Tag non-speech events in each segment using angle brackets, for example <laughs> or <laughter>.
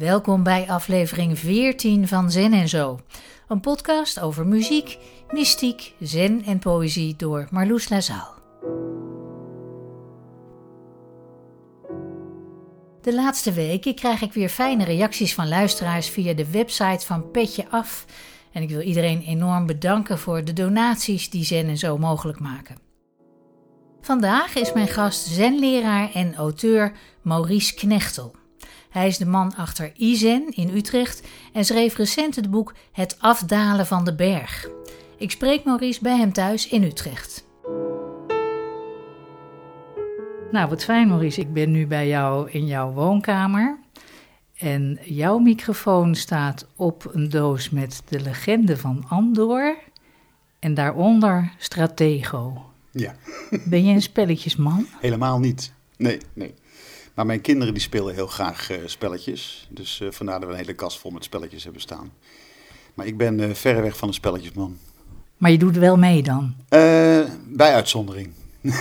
Welkom bij aflevering 14 van Zen en Zo. Een podcast over muziek, mystiek, zen en poëzie door Marloes Lazaal. De laatste weken krijg ik weer fijne reacties van luisteraars via de website van Petje Af. En ik wil iedereen enorm bedanken voor de donaties die Zen en Zo mogelijk maken. Vandaag is mijn gast zenleraar en auteur Maurice Knechtel. Hij is de man achter Izen in Utrecht en schreef recent het boek Het afdalen van de berg. Ik spreek Maurice bij hem thuis in Utrecht. Nou, wat fijn Maurice. Ik ben nu bij jou in jouw woonkamer. En jouw microfoon staat op een doos met de legende van Andor. En daaronder Stratego. Ja. Ben je een spelletjesman? <laughs> Helemaal niet. Nee, nee. Maar mijn kinderen die spelen heel graag uh, spelletjes. Dus uh, vandaar dat we een hele kast vol met spelletjes hebben staan. Maar ik ben uh, verreweg van een spelletjesman. Maar je doet wel mee dan? bij uitzondering. <laughs>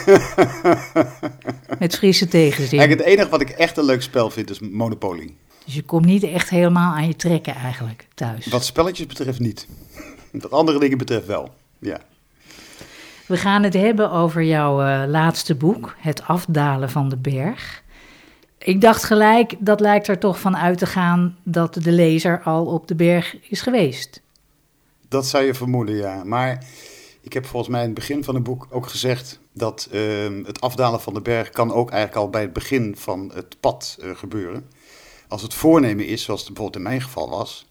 met frisse tegenzin? Eigenlijk het enige wat ik echt een leuk spel vind is Monopoly. Dus je komt niet echt helemaal aan je trekken eigenlijk thuis? Wat spelletjes betreft niet. <laughs> Wat andere dingen betreft wel, ja. We gaan het hebben over jouw laatste boek, Het afdalen van de berg. Ik dacht gelijk, dat lijkt er toch van uit te gaan dat de lezer al op de berg is geweest. Dat zou je vermoeden, ja. Maar ik heb volgens mij in het begin van het boek ook gezegd dat uh, het afdalen van de berg kan ook eigenlijk al bij het begin van het pad uh, gebeuren. Als het voornemen is, zoals bijvoorbeeld in mijn geval was,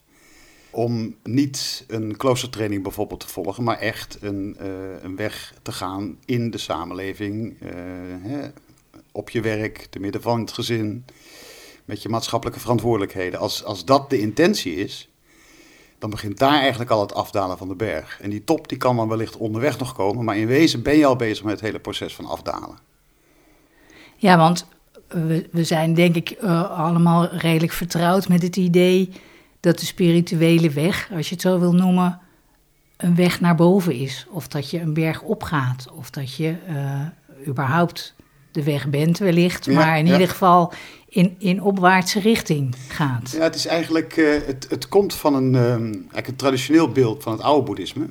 om niet een kloostertraining bijvoorbeeld te volgen, maar echt een, uh, een weg te gaan in de samenleving, uh, hè, op je werk, te midden van het gezin, met je maatschappelijke verantwoordelijkheden. Als, als dat de intentie is, dan begint daar eigenlijk al het afdalen van de berg. En die top die kan dan wellicht onderweg nog komen, maar in wezen ben je al bezig met het hele proces van afdalen. Ja, want we, we zijn denk ik uh, allemaal redelijk vertrouwd met het idee dat de spirituele weg, als je het zo wil noemen, een weg naar boven is. Of dat je een berg opgaat. Of dat je uh, überhaupt de weg bent wellicht, ja, maar in ja. ieder geval in, in opwaartse richting gaat. Ja, het is eigenlijk, uh, het, het komt van een, um, eigenlijk een traditioneel beeld van het oude boeddhisme.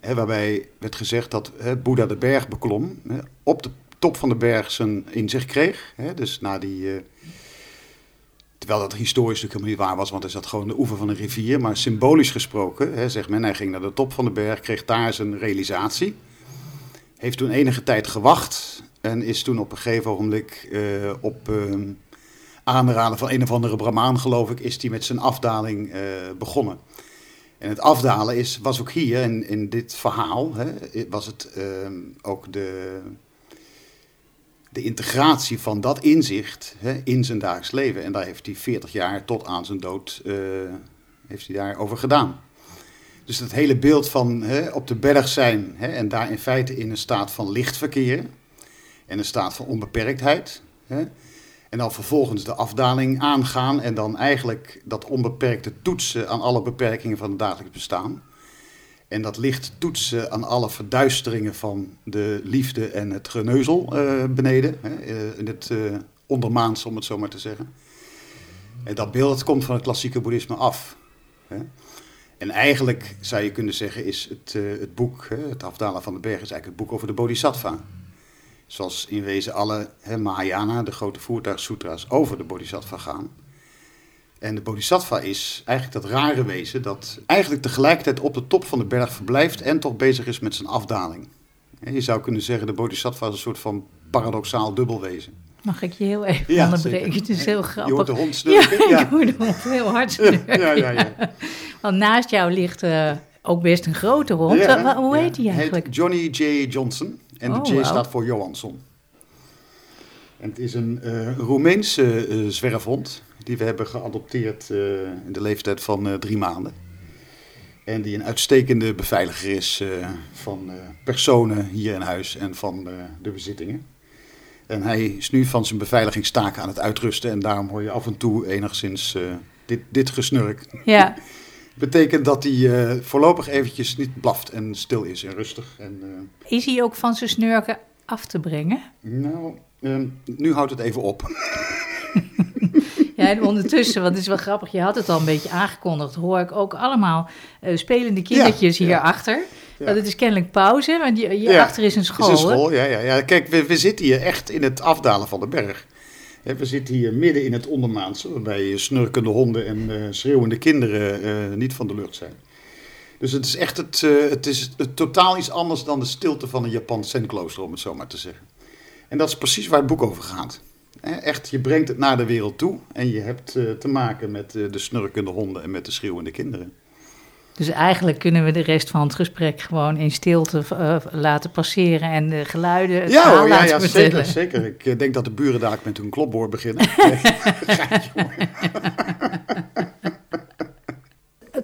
Hè, waarbij werd gezegd dat hè, Boeddha de berg beklom, hè, op de top van de berg zijn inzicht kreeg. Hè, dus na die... Uh, Terwijl dat historisch natuurlijk helemaal niet waar was, want hij zat gewoon de oever van een rivier. Maar symbolisch gesproken, hè, zegt men, hij ging naar de top van de berg, kreeg daar zijn realisatie. Heeft toen enige tijd gewacht en is toen op een gegeven ogenblik uh, op uh, aanraden van een of andere Brahmaan, geloof ik, is hij met zijn afdaling uh, begonnen. En het afdalen is, was ook hier, in, in dit verhaal, hè, was het ook de de integratie van dat inzicht hè, in zijn dagelijks leven. En daar heeft hij 40 jaar tot aan zijn dood uh, heeft hij daarover gedaan. Dus het hele beeld van hè, op de berg zijn hè, en daar in feite in een staat van licht verkeren en een staat van onbeperktheid. Hè, en dan vervolgens de afdaling aangaan en dan eigenlijk dat onbeperkte toetsen aan alle beperkingen van het dagelijks bestaan. En dat licht toetsen aan alle verduisteringen van de liefde en het geneuzel uh, beneden. Hè, in het uh, ondermaans, om het zo maar te zeggen. En dat beeld komt van het klassieke boeddhisme af. Hè. En eigenlijk zou je kunnen zeggen, is het, het boek, hè, Het Afdalen van de Berg, is eigenlijk het boek over de Bodhisattva. Zoals in wezen alle hè, Mahayana, de grote voertuigsutra's, over de Bodhisattva gaan. En de bodhisattva is eigenlijk dat rare wezen dat eigenlijk tegelijkertijd op de top van de berg verblijft en toch bezig is met zijn afdaling. Je zou kunnen zeggen, de bodhisattva is een soort van paradoxaal dubbelwezen. Mag ik je heel even ja, onderbreken? Het is heel grappig. Je hoort de hond <laughs> snurken. Ja, ik hoor de hond heel hard snurken. ja, ja, ja. <laughs> Want naast jou ligt uh, ook best een grote hond. Ja, Hoe heet hij eigenlijk? Heet Johnny J. Johnson. En Oh, de J wauw. staat voor Johansson. En het is een uh, Roemeense uh, zwerfhond die we hebben geadopteerd uh, in de leeftijd van drie maanden. En die een uitstekende beveiliger is van personen hier in huis en van de bezittingen. En hij is nu van zijn beveiligingstaken aan het uitrusten en daarom hoor je af en toe enigszins dit, dit gesnurk. Ja. <laughs> Betekent dat hij voorlopig eventjes niet blaft en stil is en rustig. En, is hij ook van zijn snurken af te brengen? Nou, nu houdt het even op. <laughs> Ja, En ondertussen, want het is wel grappig, je had het al een beetje aangekondigd, hoor ik ook allemaal uh, spelende kindertjes Ja, hierachter. ja. Want het is kennelijk pauze, want hierachter is een school. is een hè? school, ja, ja, ja. Kijk, we, we zitten hier echt in het afdalen van de berg. We zitten hier midden in het ondermaanse, waarbij snurkende honden en eh, schreeuwende kinderen eh, niet van de lucht zijn. Dus het is echt het, eh, het is totaal iets anders dan de stilte van een Japans zenklooster, om het zo maar te zeggen. En dat is precies waar het boek over gaat. Echt, je brengt het naar de wereld toe en je hebt te maken met de snurkende honden en met de schreeuwende kinderen. Dus eigenlijk kunnen we de rest van het gesprek gewoon in stilte eh, laten passeren en de geluiden het Ja hoor, ja, ja zeker, zeker. Ik eh, denk dat de buren daar met hun klopboor beginnen. <laughs> <laughs>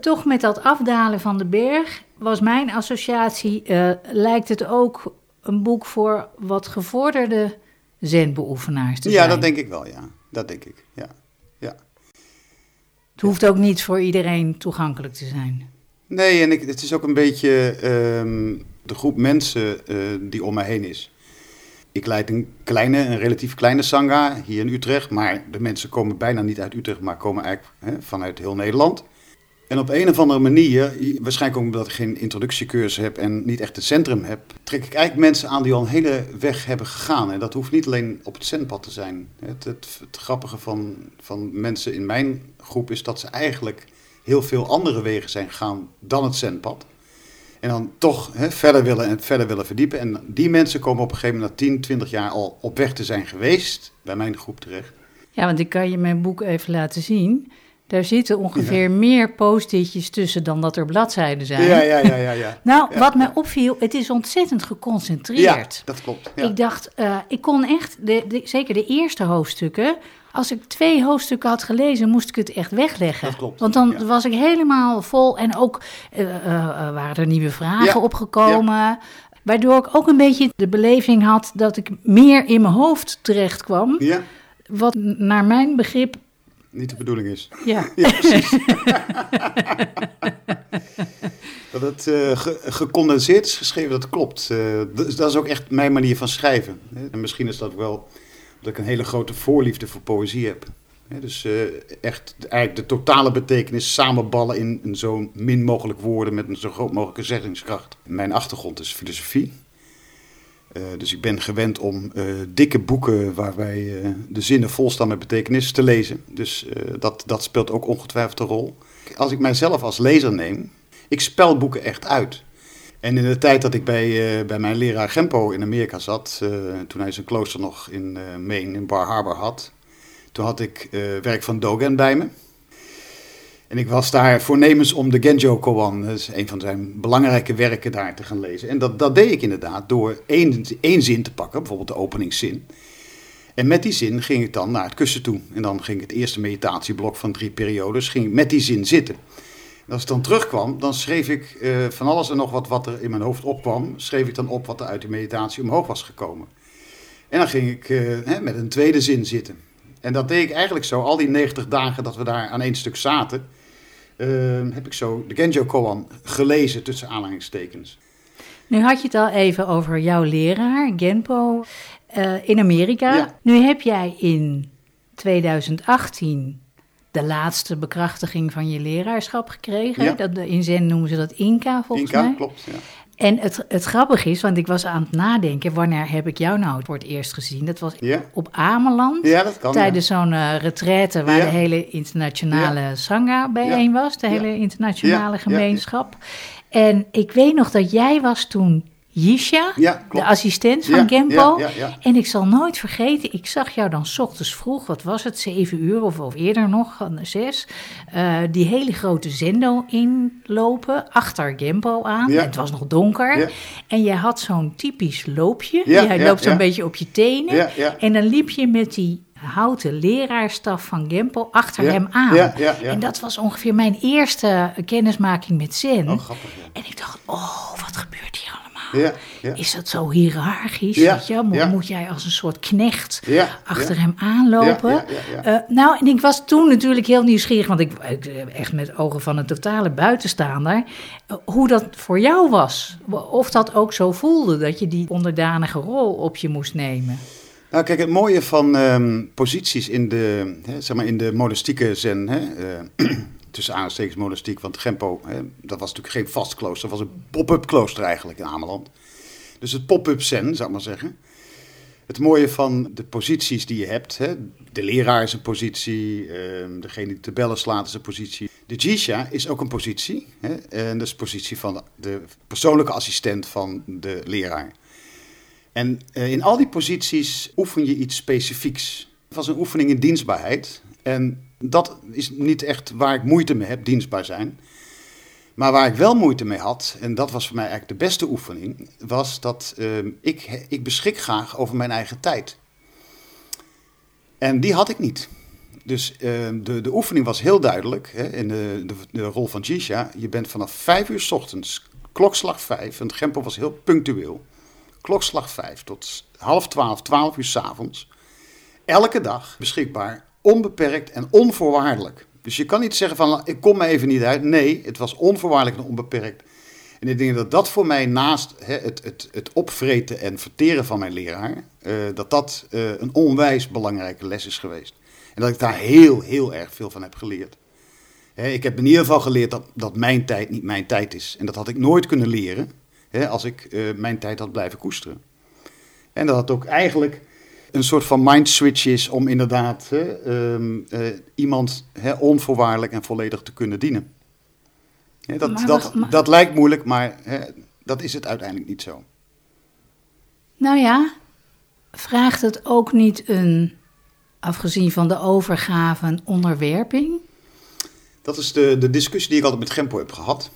Toch met dat afdalen van de berg was mijn associatie, eh, lijkt het ook een boek voor wat gevorderde zenbeoefenaars te Ja, zijn. dat denk ik wel, ja. Dat denk ik, ja. ja. Het hoeft ook niet voor iedereen toegankelijk te zijn. Nee, en ik, het is ook een beetje ehm, de groep mensen eh, die om mij heen is. Ik leid een kleine, een relatief kleine sangha hier in Utrecht. Maar de mensen komen bijna niet uit Utrecht, maar komen eigenlijk hè, vanuit heel Nederland. En op een of andere manier, waarschijnlijk ook omdat ik geen introductiecursus heb en niet echt het centrum heb, trek ik eigenlijk mensen aan die al een hele weg hebben gegaan. En dat hoeft niet alleen op het zendpad te zijn. Het, het, het grappige van, van mensen in mijn groep is dat ze eigenlijk heel veel andere wegen zijn gegaan dan het zendpad. En dan toch hè, verder willen en verder willen verdiepen. En die mensen komen op een gegeven moment na 10, 20 jaar al op weg te zijn geweest bij mijn groep terecht. Ja, want ik kan je mijn boek even laten zien. Daar zitten ongeveer meer post-itjes tussen dan dat er bladzijden zijn. Ja, ja, ja, ja. ja. <laughs> Nou, Ja, wat mij ja. opviel, het is ontzettend Ja, geconcentreerd. dat klopt. Ja. Ik dacht, eh, ik kon echt, de, de- zeker de eerste hoofdstukken, als ik twee hoofdstukken had gelezen, moest ik het echt wegleggen. Dat klopt, Want dan ja. was ik helemaal vol en ook eh, eh, eh, waren er nieuwe vragen Ja, opgekomen. Waardoor ik ook een beetje de beleving had dat ik meer in mijn hoofd terecht kwam. ja, Wat naar mijn begrip, niet de bedoeling is. ja, <laughs> Ja, precies. <laughs> dat het ge- gecondenseerd is geschreven, dat klopt. Dat, is ook echt mijn manier van schrijven. En misschien is dat wel dat ik een hele grote voorliefde voor poëzie heb. Dus eh, echt eigenlijk de totale betekenis samenballen in, in zo min mogelijk woorden met een zo groot mogelijke zeggingskracht. Mijn achtergrond is filosofie. Eh, dus ik ben gewend om eh, dikke boeken waarbij de zinnen vol staan met betekenis te lezen. Dus dat, dat speelt ook ongetwijfeld een rol. Als ik mijzelf als lezer neem, ik spel boeken echt uit. En in de tijd dat ik bij, eh, bij mijn leraar Gempo in Amerika zat, eh, toen hij zijn klooster nog in eh Maine, in Bar Harbor had, toen had ik werk van Dogen bij me. En ik was daar voornemens om de Genjo Koan, dat is een van zijn belangrijke werken, daar te gaan lezen. En dat, dat deed ik inderdaad door één, één zin te pakken, bijvoorbeeld de openingszin. En met die zin ging ik dan naar het kussen toe. En dan ging het eerste meditatieblok van drie periodes, ging met die zin zitten. En als ik dan terugkwam, dan schreef ik eh, van alles en nog wat wat er in mijn hoofd opkwam, schreef ik dan op wat er uit die meditatie omhoog was gekomen. En dan ging ik eh, hè, met een tweede zin zitten. En dat deed ik eigenlijk zo, al die 90 dagen dat we daar aan één stuk zaten, eh, heb ik zo de Genjo Koan gelezen tussen aanhalingstekens. Nu had je het al even over jouw leraar, Genpo, in Amerika. Ja. Nu heb jij in 2018 de laatste bekrachtiging van je leraarschap gekregen. Ja. Dat, in Zen noemen ze dat Inca, volgens Inca, mij. klopt. Ja. En het, het grappige is, want ik was aan het nadenken, wanneer heb ik jou nou voor het eerst gezien? Dat was Ja. op Ameland. ja, dat kan. ja. Tijdens zo'n eh retraite waar de hele internationale Sangha bijeen was, de hele internationale gemeenschap. En ik weet nog dat jij was toen Yisha, Ja, de assistent van Ja, Gempo. ja. En ik zal nooit vergeten, ik zag jou dan 's ochtends vroeg, wat was het, zeven uur of, of eerder nog, zes, eh, die hele grote zendo inlopen, achter Gempo aan. Het was nog donker. En jij had zo'n typisch loopje. Jij loopt zo'n beetje op je tenen. En dan liep je met die houten leraarstaf van Gempo achter Ja, hem aan. ja, ja, ja. En dat was ongeveer mijn eerste kennismaking met Zen. Oh, grappig. En ik dacht, oh, wat gebeurt hier allemaal? Ja, ja. Is dat zo hiërarchisch? Ja, weet je? Moet, moet jij als een soort knecht achter hem aanlopen? Eh, nou, en ik was toen natuurlijk heel nieuwsgierig, want ik, eh, echt met ogen van een totale buitenstaander, eh, hoe dat voor jou was. Of dat ook zo voelde, dat je die onderdanige rol op je moest nemen. Nou, kijk, het mooie van ehm, posities in de, hè, zeg maar in de monastieke zen, hè, uh, <clears throat> tussen aanstekens monastiek, want Gempo, hè, dat was natuurlijk geen vast klooster, dat was een pop-up klooster eigenlijk in Ameland. Dus het pop-up zen, zou ik maar zeggen. Het mooie van de posities die je hebt, hè, de leraar is een positie, uh, degene die de bellen slaat is een positie. De Jisha is ook een positie, hè, en dat is de positie van de, persoonlijke assistent van de leraar. En uh, in al die posities oefen je iets specifieks. Het was een oefening in dienstbaarheid. En dat is niet echt waar ik moeite mee heb, dienstbaar zijn. Maar waar ik wel moeite mee had, en dat was voor mij eigenlijk de beste oefening, was dat uh, ik, ik beschik graag over mijn eigen tijd. En die had ik niet. Dus uh, de, de oefening was heel duidelijk hè, in de, de, rol van Jisha. Je bent vanaf vijf uur s ochtends, klokslag vijf, en het Gempo was heel punctueel. Klokslag vijf tot half twaalf, twaalf uur s avonds. Elke dag beschikbaar, onbeperkt en onvoorwaardelijk. Dus je kan niet zeggen van, ik kom me even niet uit. Nee, het was onvoorwaardelijk en onbeperkt. En ik denk dat dat voor mij naast hè, het, het, het opvreten en verteren van mijn leraar, uh, dat dat uh, een onwijs belangrijke les is geweest. En dat ik daar heel, heel erg veel van heb geleerd. Hè, ik heb in ieder geval geleerd dat, dat mijn tijd niet mijn tijd is. En dat had ik nooit kunnen leren hè, als ik uh, mijn tijd had blijven koesteren. En dat het ook eigenlijk een soort van mind switch is om inderdaad hè, um, uh, iemand hè, onvoorwaardelijk en volledig te kunnen dienen. Hè, dat, Maar dat, maar- dat lijkt moeilijk, maar hè, dat is het uiteindelijk niet zo. Nou ja, vraagt het ook niet een, afgezien van de overgave, een onderwerping? Dat is de, de discussie die ik altijd met Gempo heb gehad.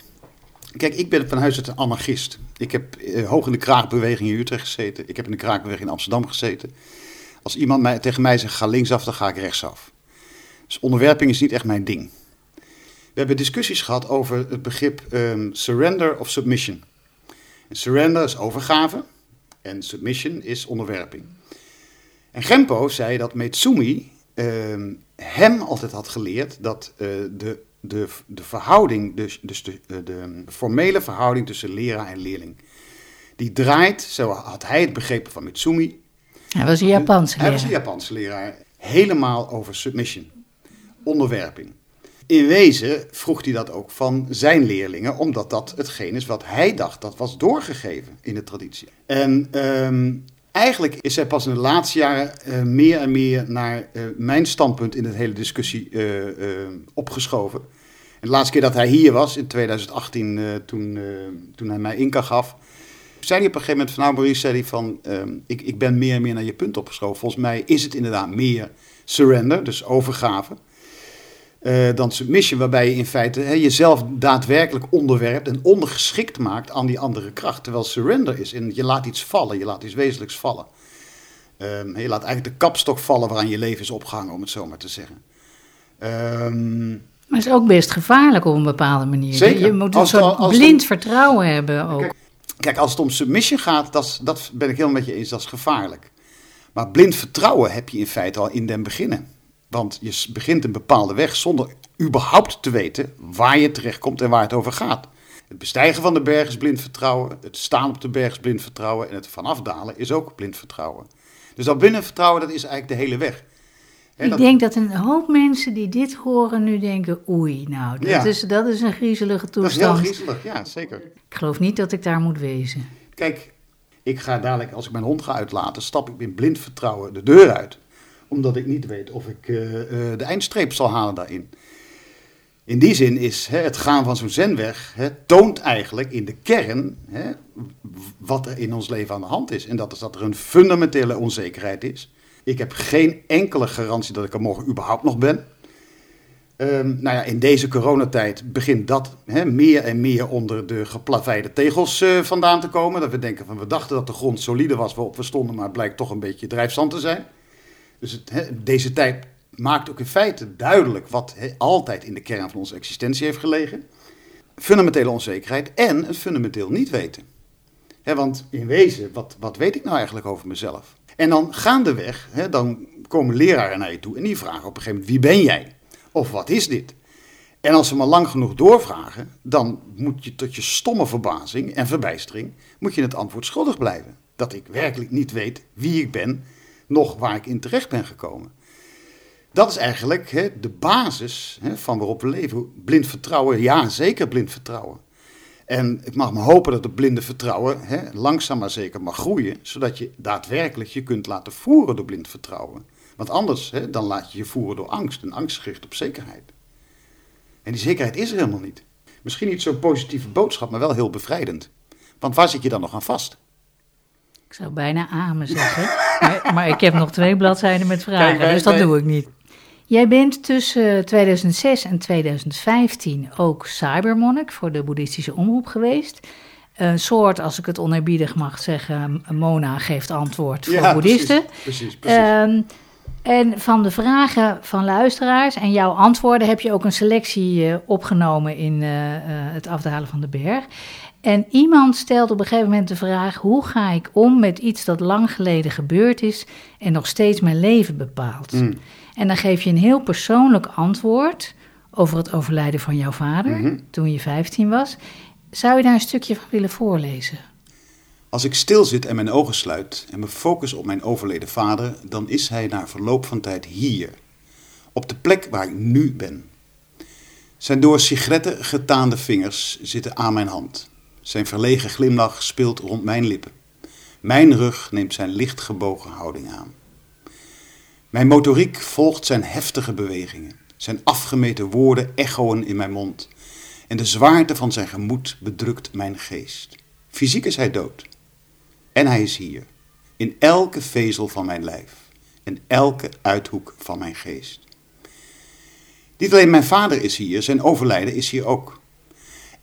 Kijk, ik ben van huis uit een anarchist. Ik heb eh, hoog in de kraakbeweging in Utrecht gezeten. Ik heb in de kraakbeweging in Amsterdam gezeten. Als iemand mij, tegen mij zegt, ga linksaf, dan ga ik rechtsaf. Dus onderwerping is niet echt mijn ding. We hebben discussies gehad over het begrip ehm, surrender of submission. En surrender is overgave en submission is onderwerping. En Gempo zei dat Metsumi ehm, hem altijd had geleerd dat eh, de, de, de verhouding, dus, dus de, eh, de formele verhouding tussen leraar en leerling, die draait, zo had hij het begrepen van Mitsumi, Hij was een Japanse hij was een leraar. Japanse leraar. Helemaal over submission. Onderwerping. In wezen vroeg hij dat ook van zijn leerlingen, omdat dat hetgeen is wat hij dacht dat was doorgegeven in de traditie. En ehm, eigenlijk is hij pas in de laatste jaren eh, meer en meer naar eh, mijn standpunt in de hele discussie eh, opgeschoven. En de laatste keer dat hij hier was, in 2018, eh, toen, toen hij mij Inca gaf, zei hij op een gegeven moment van, nou Maurice, zei hij van, ehm, ik, ik ben meer en meer naar je punt opgeschoven. Volgens mij is het inderdaad meer surrender, dus overgave, eh, dan submission, waarbij je in feite hè, jezelf daadwerkelijk onderwerpt en ondergeschikt maakt aan die andere kracht. Terwijl surrender is, en je laat iets vallen, je laat iets wezenlijks vallen. Ehm, je laat eigenlijk de kapstok vallen waaraan je leven is opgehangen, om het zo maar te zeggen. Ehm, Maar het is ook best gevaarlijk op een bepaalde manier. Zeker. Je moet een Als soort blind vertrouwen hebben ook. Kijk, Kijk, als het om submission gaat, dat, dat ben ik helemaal met je eens, dat is gevaarlijk. Maar blind vertrouwen heb je in feite al in den beginnen. Want je begint een bepaalde weg zonder überhaupt te weten waar je terechtkomt en waar het over gaat. Het bestijgen van de berg is blind vertrouwen, het staan op de berg is blind vertrouwen en het vanaf dalen is ook blind vertrouwen. Dus dat blind vertrouwen, dat is eigenlijk de hele weg. Ik dat- denk dat een hoop mensen die dit horen nu denken, oei, nou, dat, Ja. is, dat is een griezelige dat is heel toestand. griezelig, ja, zeker. Ik geloof niet dat ik daar moet wezen. Kijk, ik ga dadelijk, als ik mijn hond ga uitlaten, stap ik in blind vertrouwen de deur uit. Omdat ik niet weet of ik eh, eh, de eindstreep zal halen daarin. In die zin is hè, het gaan van zo'n zenweg, hè, toont eigenlijk in de kern hè, wat er in ons leven aan de hand is. En dat is dat er een fundamentele onzekerheid is. Ik heb geen enkele garantie dat ik er morgen überhaupt nog ben. Ehm, nou ja, in deze coronatijd begint dat meer en meer onder de geplaveide tegels eh, vandaan te komen. Dat we denken van we dachten dat de grond solide was waarop we stonden, maar het blijkt toch een beetje drijfzand te zijn. Dus het, deze tijd maakt ook in feite duidelijk wat altijd in de kern van onze existentie heeft gelegen. Fundamentele onzekerheid en het fundamenteel niet weten. Want in wezen, wat, wat weet ik nou eigenlijk over mezelf? En dan gaandeweg, hè, dan komen leraren naar je toe en die vragen op een gegeven moment, wie ben jij? Of wat is dit? En als ze maar lang genoeg doorvragen, dan moet je tot je stomme verbazing en verbijstering, moet je het antwoord schuldig blijven. Dat ik werkelijk niet weet wie ik ben, nog waar ik in terecht ben gekomen. Dat is eigenlijk hè, de basis hè, van waarop we leven. Blind vertrouwen, ja, zeker blind vertrouwen. En ik mag me hopen dat het blinde vertrouwen hè, langzaam maar zeker mag groeien, zodat je daadwerkelijk je kunt laten voeren door blind vertrouwen. Want anders hè, dan laat je je voeren door angst, en angst gericht op zekerheid. En die zekerheid is er helemaal niet. Misschien niet zo'n positieve boodschap, maar wel heel bevrijdend. Want waar zit je dan nog aan vast? Ik zou bijna amen zeggen, maar, maar, ik heb nog twee bladzijden met vragen, dus dat doe ik niet. Jij bent tussen 2006 en 2015 ook cybermonnik voor de boeddhistische omroep geweest. Een soort, als ik het oneerbiedig mag zeggen, Mona geeft antwoord voor ja, boeddhisten. Precies, precies, precies. Um, en van de vragen van luisteraars en jouw antwoorden heb je ook een selectie uh, opgenomen in uh, uh, het afdalen van de berg. En iemand stelt op een gegeven moment de vraag: hoe ga ik om met iets dat lang geleden gebeurd is en nog steeds mijn leven bepaalt? Mm. En dan geef je een heel persoonlijk antwoord over het overlijden van jouw vader mm -hmm. toen je 15 was. Zou je daar een stukje van willen voorlezen? Als ik stilzit en mijn ogen sluit en me focus op mijn overleden vader, dan is hij na verloop van tijd hier, op de plek waar ik nu ben. Zijn door sigaretten getaande vingers zitten aan mijn hand. Zijn verlegen glimlach speelt rond mijn lippen. Mijn rug neemt zijn licht gebogen houding aan. Mijn motoriek volgt zijn heftige bewegingen. Zijn afgemeten woorden echoen in mijn mond. En de zwaarte van zijn gemoed bedrukt mijn geest. Fysiek is hij dood. En hij is hier, in elke vezel van mijn lijf en elke uithoek van mijn geest. Niet alleen mijn vader is hier, zijn overlijden is hier ook.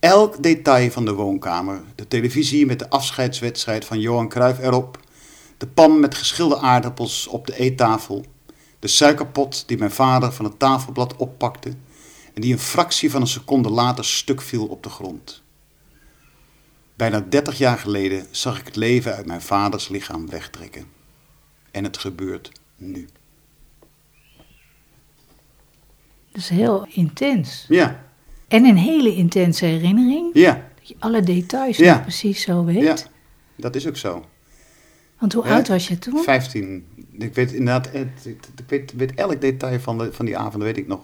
Elk detail van de woonkamer, de televisie met de afscheidswedstrijd van Johan Cruijff erop, de pan met geschilde aardappels op de eettafel, de suikerpot die mijn vader van het tafelblad oppakte en die een fractie van een seconde later stuk viel op de grond. Bijna 30 jaar geleden zag ik het leven uit mijn vaders lichaam wegtrekken. En het gebeurt nu. Dat is heel intens. Ja. En een hele intense herinnering. Ja. Dat je alle details ja. precies zo weet. Ja, dat is ook zo. Want hoe oud was je toen? 15. Ik weet inderdaad, ik weet, weet elk detail van, de, van die avond, weet ik nog.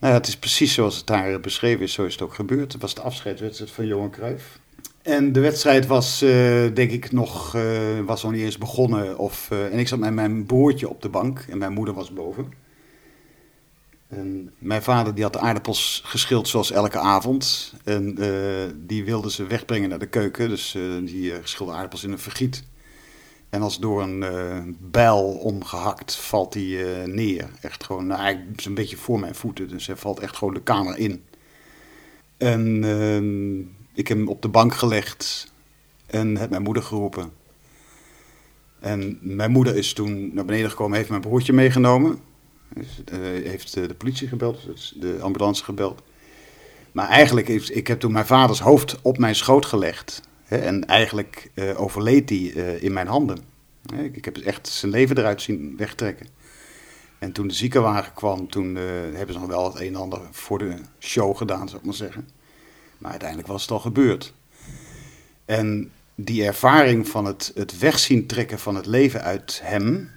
Nou ja, het is precies zoals het daar beschreven is, zo is het ook gebeurd. Het was de afscheidswedstrijd van Johan Cruijff. En de wedstrijd was, uh, denk ik, nog, uh, was nog niet eens begonnen. Of, uh, en ik zat met mijn broertje op de bank en mijn moeder was boven. En mijn vader die had de aardappels geschild zoals elke avond. En die wilde ze wegbrengen naar de keuken. Dus die geschilde aardappels in een vergiet. En als door een bijl omgehakt valt hij neer. Echt gewoon, nou, een beetje voor mijn voeten. Dus hij valt echt gewoon de kamer in. En ehm, ik heb hem op de bank gelegd en heb mijn moeder geroepen. En mijn moeder is toen naar beneden gekomen, heeft mijn broertje meegenomen. Dus, uh, heeft de politie gebeld, dus de ambulance gebeld. Maar eigenlijk, heeft, ik heb toen mijn vaders hoofd op mijn schoot gelegd. Hè, en eigenlijk uh, overleed hij in mijn handen. Ik, ik, heb echt zijn leven eruit zien wegtrekken. En toen de ziekenwagen kwam, toen hebben ze nog wel het een en ander voor de show gedaan, zou ik maar zeggen. Maar uiteindelijk was het al gebeurd. En die ervaring van het, het wegzien trekken van het leven uit hem,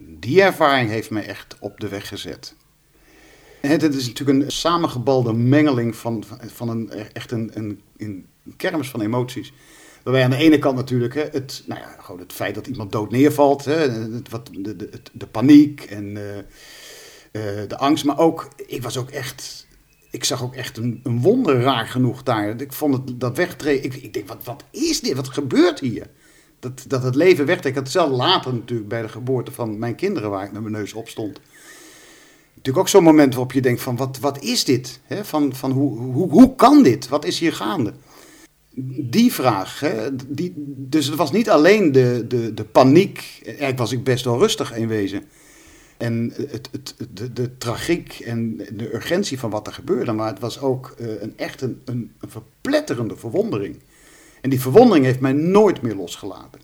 die ervaring heeft mij echt op de weg gezet. Het, het is natuurlijk een samengebalde mengeling van, van een, echt een, een, een kermis van emoties. Waarbij aan de ene kant natuurlijk hè, het, nou ja, gewoon het feit dat iemand dood neervalt, hè, wat, de, de, de paniek en uh, uh, de angst. Maar ook, ik was ook echt ik zag ook echt een, een wonder raar genoeg daar. Ik vond het dat wegtreden. Ik, ik denk, wat, wat is dit? Wat gebeurt hier? Dat, dat het leven wegtrekt. Ik had hetzelfde later natuurlijk bij de geboorte van mijn kinderen, waar ik met mijn neus op stond. Natuurlijk ook zo'n moment waarop je denkt: van wat, wat is dit? van, van hoe, hoe, hoe kan dit? Wat is hier gaande? Die vraag. die, dus het was niet alleen de, de, de paniek. Eigenlijk was ik best wel rustig in wezen. En het, het, de, de tragiek en de urgentie van wat er gebeurde. Maar het was ook uh, een, echt een, een, verpletterende verwondering. En die verwondering heeft mij nooit meer losgelaten.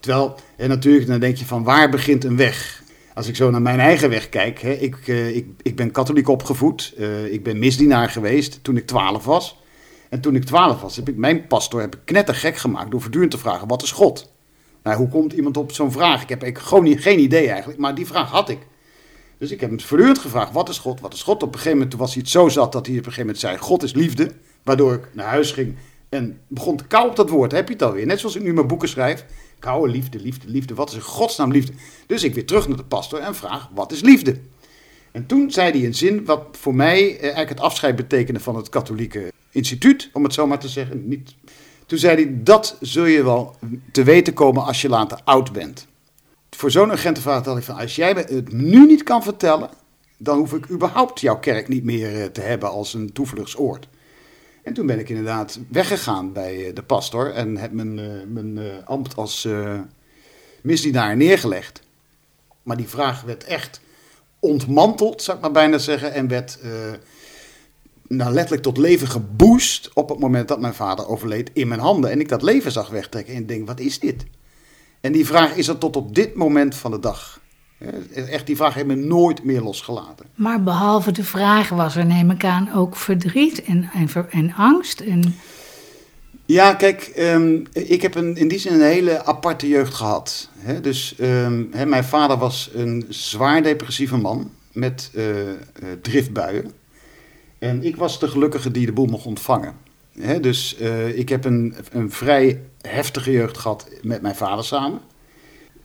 Terwijl, en natuurlijk, dan denk je van waar begint een weg? Als ik zo naar mijn eigen weg kijk, hè, ik, uh, ik, ik ben katholiek opgevoed. Uh, ik ben misdienaar geweest toen ik twaalf was. En toen ik twaalf was, heb ik mijn pastor heb ik knettergek gemaakt door voortdurend te vragen, wat is God? Nou, hoe komt iemand op zo'n vraag? Ik heb ik gewoon niet, geen idee eigenlijk, maar die vraag had ik. Dus ik heb hem voortdurend gevraagd, wat is God? Wat is God? Op een gegeven moment was hij het zo zat dat hij op een gegeven moment zei, God is liefde. Waardoor ik naar huis ging en begon te kauwen op dat woord. Heb je het alweer? Net zoals ik nu mijn boeken schrijf. Kauwen, liefde, liefde, liefde. Wat is in godsnaam liefde? Dus ik weer terug naar de pastor en vraag, wat is liefde? En toen zei hij een zin wat voor mij eh, eigenlijk het afscheid betekende van het katholieke instituut, om het zo maar te zeggen. Niet... Toen zei hij, dat zul je wel te weten komen als je later oud bent. Voor zo'n agent vraag had ik van, als jij het nu niet kan vertellen, dan hoef ik überhaupt jouw kerk niet meer eh, te hebben als een toevluchtsoord. En toen ben ik inderdaad weggegaan bij eh, de pastor en heb mijn, mijn ambt als misdienaar neergelegd. Maar die vraag werd echt ontmanteld, zou ik maar bijna zeggen, en werd uh, nou, letterlijk tot leven geboost op het moment dat mijn vader overleed in mijn handen. En ik dat leven zag wegtrekken en denk, wat is dit? En die vraag is er tot op dit moment van de dag. Echt, die vraag heeft me nooit meer losgelaten. Maar behalve de vraag was er, neem ik aan, ook verdriet en, en, en angst. En... Ja, kijk, ehm, ik heb een, in die zin een hele aparte jeugd gehad. dus um, mijn vader was een zwaar depressieve man met uh, driftbuien. En ik was de gelukkige die de boel mocht ontvangen. dus uh, ik heb een, een vrij heftige jeugd gehad met mijn vader samen.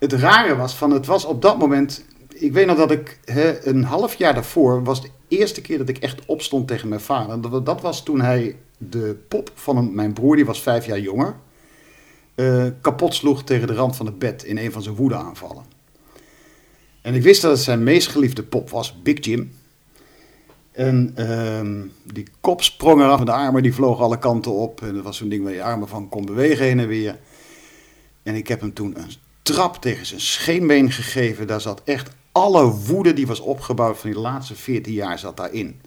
Het rare was, van het was op dat moment... Ik weet nog dat ik een half jaar daarvoor was de eerste keer dat ik echt opstond tegen mijn vader. Dat, dat was toen hij de pop van mijn broer, die was vijf jaar jonger, uh, kapot sloeg tegen de rand van het bed in een van zijn woedeaanvallen. En ik wist dat het zijn meest geliefde pop was, Big Jim. En uh, die kop sprong eraf en de armen die vlogen alle kanten op. En dat was zo'n ding waar je armen van kon bewegen heen en weer. En ik heb hem toen een trap tegen zijn scheenbeen gegeven. Daar zat echt alle woede die was opgebouwd van die laatste 14 jaar zat daarin.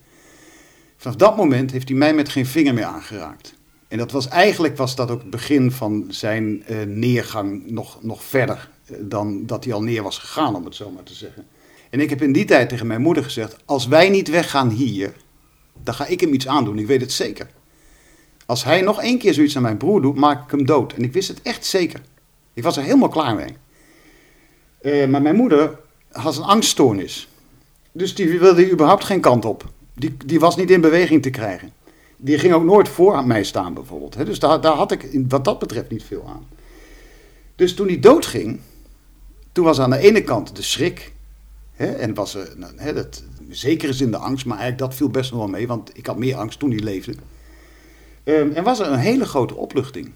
Vanaf dat moment heeft hij mij met geen vinger meer aangeraakt. En dat was eigenlijk was dat ook het begin van zijn uh, neergang nog, nog verder uh, dan dat hij al neer was gegaan, om het zo maar te zeggen. En ik heb in die tijd tegen mijn moeder gezegd: Als wij niet weggaan hier, dan ga ik hem iets aandoen. Ik weet het zeker. Als hij nog één keer zoiets aan mijn broer doet, maak ik hem dood. En ik wist het echt zeker. Ik was er helemaal klaar mee. Uh, maar mijn moeder had een angststoornis. Dus die wilde überhaupt geen kant op. Die, die was niet in beweging te krijgen. Die ging ook nooit voor mij staan, bijvoorbeeld. Dus daar, daar had ik wat dat betreft niet veel aan. Dus toen hij doodging, toen was aan de ene kant de schrik. Hè, en was er, nou, hè, dat, zekere zin de angst, maar eigenlijk dat viel best wel mee, want ik had meer angst toen hij leefde. Um, en was er een hele grote opluchting.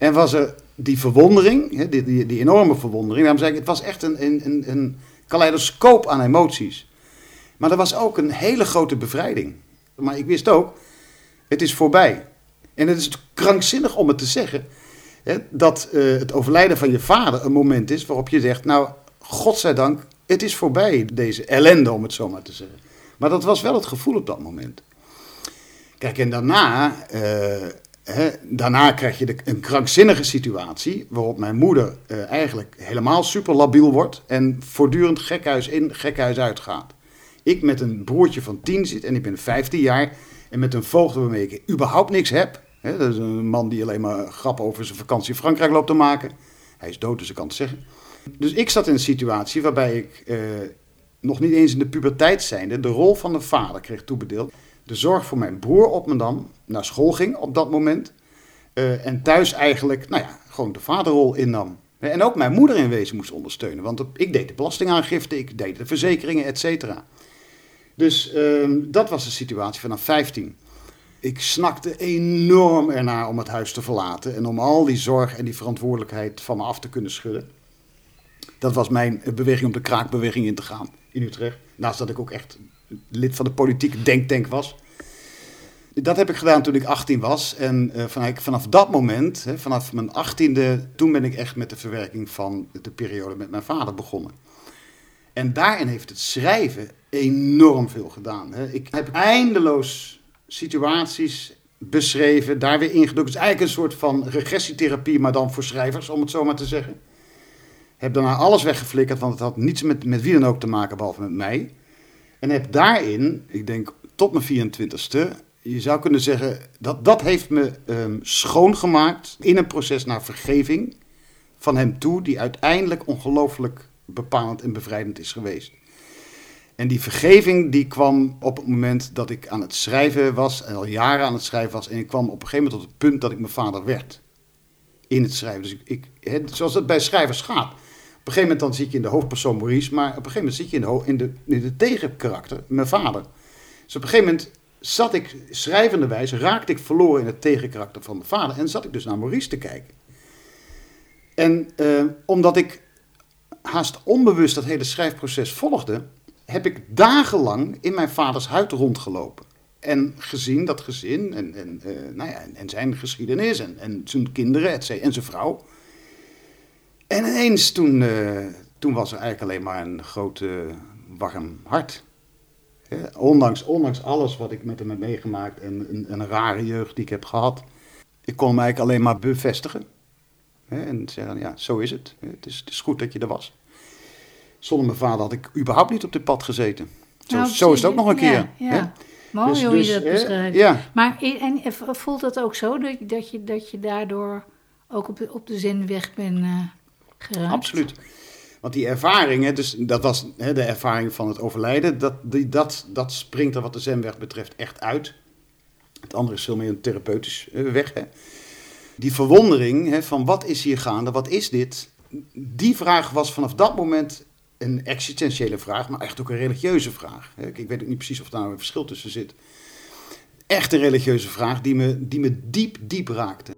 En was er die verwondering, die, die, die, enorme verwondering. Daarom zei ik, het was echt een, een, een kaleidoscoop aan emoties. Maar er was ook een hele grote bevrijding. Maar ik wist ook, het is voorbij. En het is krankzinnig om het te zeggen, hè, dat uh, het overlijden van je vader een moment is waarop je zegt, nou, godzijdank, het is voorbij, deze ellende, om het zo maar te zeggen. Maar dat was wel het gevoel op dat moment. Kijk, en daarna, uh, daarna krijg je de, een krankzinnige situatie waarop mijn moeder uh, eigenlijk helemaal super labiel wordt en voortdurend gekhuis in, gekhuis uit gaat ik met een broertje van 10 zit en ik ben 15 jaar. En met een voogd waarmee ik überhaupt niks heb. Dat is een man die alleen maar grappen over zijn vakantie in Frankrijk loopt te maken. Hij is dood, dus ik kan het zeggen. Dus ik zat in een situatie waarbij ik eh, nog niet eens in de puberteit zijnde de rol van de vader kreeg toebedeeld. De zorg voor mijn broer op me dan naar school ging op dat moment. Uh, en thuis eigenlijk, nou ja, gewoon de vaderrol innam. En ook mijn moeder in wezen moest ondersteunen. Want ik deed de belastingaangifte, ik deed de verzekeringen, et cetera. Dus uh, dat was de situatie vanaf 15. Ik snakte enorm ernaar om het huis te verlaten en om al die zorg en die verantwoordelijkheid van me af te kunnen schudden. Dat was mijn beweging om de kraakbeweging in te gaan in Utrecht. Naast dat ik ook echt lid van de politieke denktank was. Dat heb ik gedaan toen ik 18 was. En uh, vanaf, vanaf dat moment, hè, vanaf mijn 18e, toen ben ik echt met de verwerking van de periode met mijn vader begonnen. En daarin heeft het schrijven enorm veel gedaan. Hè. Ik heb eindeloos situaties beschreven, daar weer ingedoken. Het is eigenlijk een soort van regressietherapie, maar dan voor schrijvers, om het zo maar te zeggen. Heb daarna alles weggeflikkerd, want het had niets met, met wie dan ook te maken, behalve met mij. En heb daarin, ik denk tot mijn 24ste, je zou kunnen zeggen, dat, dat heeft me um, schoongemaakt in een proces naar vergeving van hem toe, die uiteindelijk ongelooflijk bepalend en bevrijdend is geweest. En die vergeving die kwam op het moment dat ik aan het schrijven was, en al jaren aan het schrijven was, en ik kwam op een gegeven moment tot het punt dat ik mijn vader werd. In het schrijven. Dus ik, ik zoals het bij schrijvers gaat. Op een gegeven moment dan zit je in de hoofdpersoon Maurice, maar op een gegeven moment zit je in de, in de, in de tegenkarakter, mijn vader. Dus op een gegeven moment zat ik, schrijvenderwijs, raakte ik verloren in het tegenkarakter van mijn vader en zat ik dus naar Maurice te kijken. En uh, omdat ik haast onbewust dat hele schrijfproces volgde, heb ik dagenlang in mijn vaders huid rondgelopen. En gezien dat gezin en, en, uh, nou ja, en zijn geschiedenis en, en zijn kinderen en zijn vrouw. En ineens toen, uh, toen was er eigenlijk alleen maar een groot warm hart. ondanks, ondanks alles wat ik met hem heb meegemaakt en een, een rare jeugd die ik heb gehad. Ik kon hem eigenlijk alleen maar bevestigen. En zeggen, ja, zo is het. Het is, het is goed dat je er was. Zonder mijn vader had ik überhaupt niet op dit pad gezeten. Zo, nou, zo is het ook nog een keer. Ja, Mooi dus, hoe je dus, dat beschrijft. Ja. Maar en, voelt dat ook zo, dat, dat, je, dat je daardoor ook op, op de zinweg bent uh, Absoluut. Want die ervaring, dus dat was hè, de ervaring van het overlijden, dat, die, dat, dat springt er wat de zenweg betreft echt uit. Het andere is veel meer een therapeutisch eh, weg. Hè. Die verwondering hè, van wat is hier gaande, wat is dit? Die vraag was vanaf dat moment een existentiële vraag, maar echt ook een religieuze vraag. Ik weet ook niet precies of daar een verschil tussen zit. Echt een religieuze vraag die me, die me diep, diep raakte.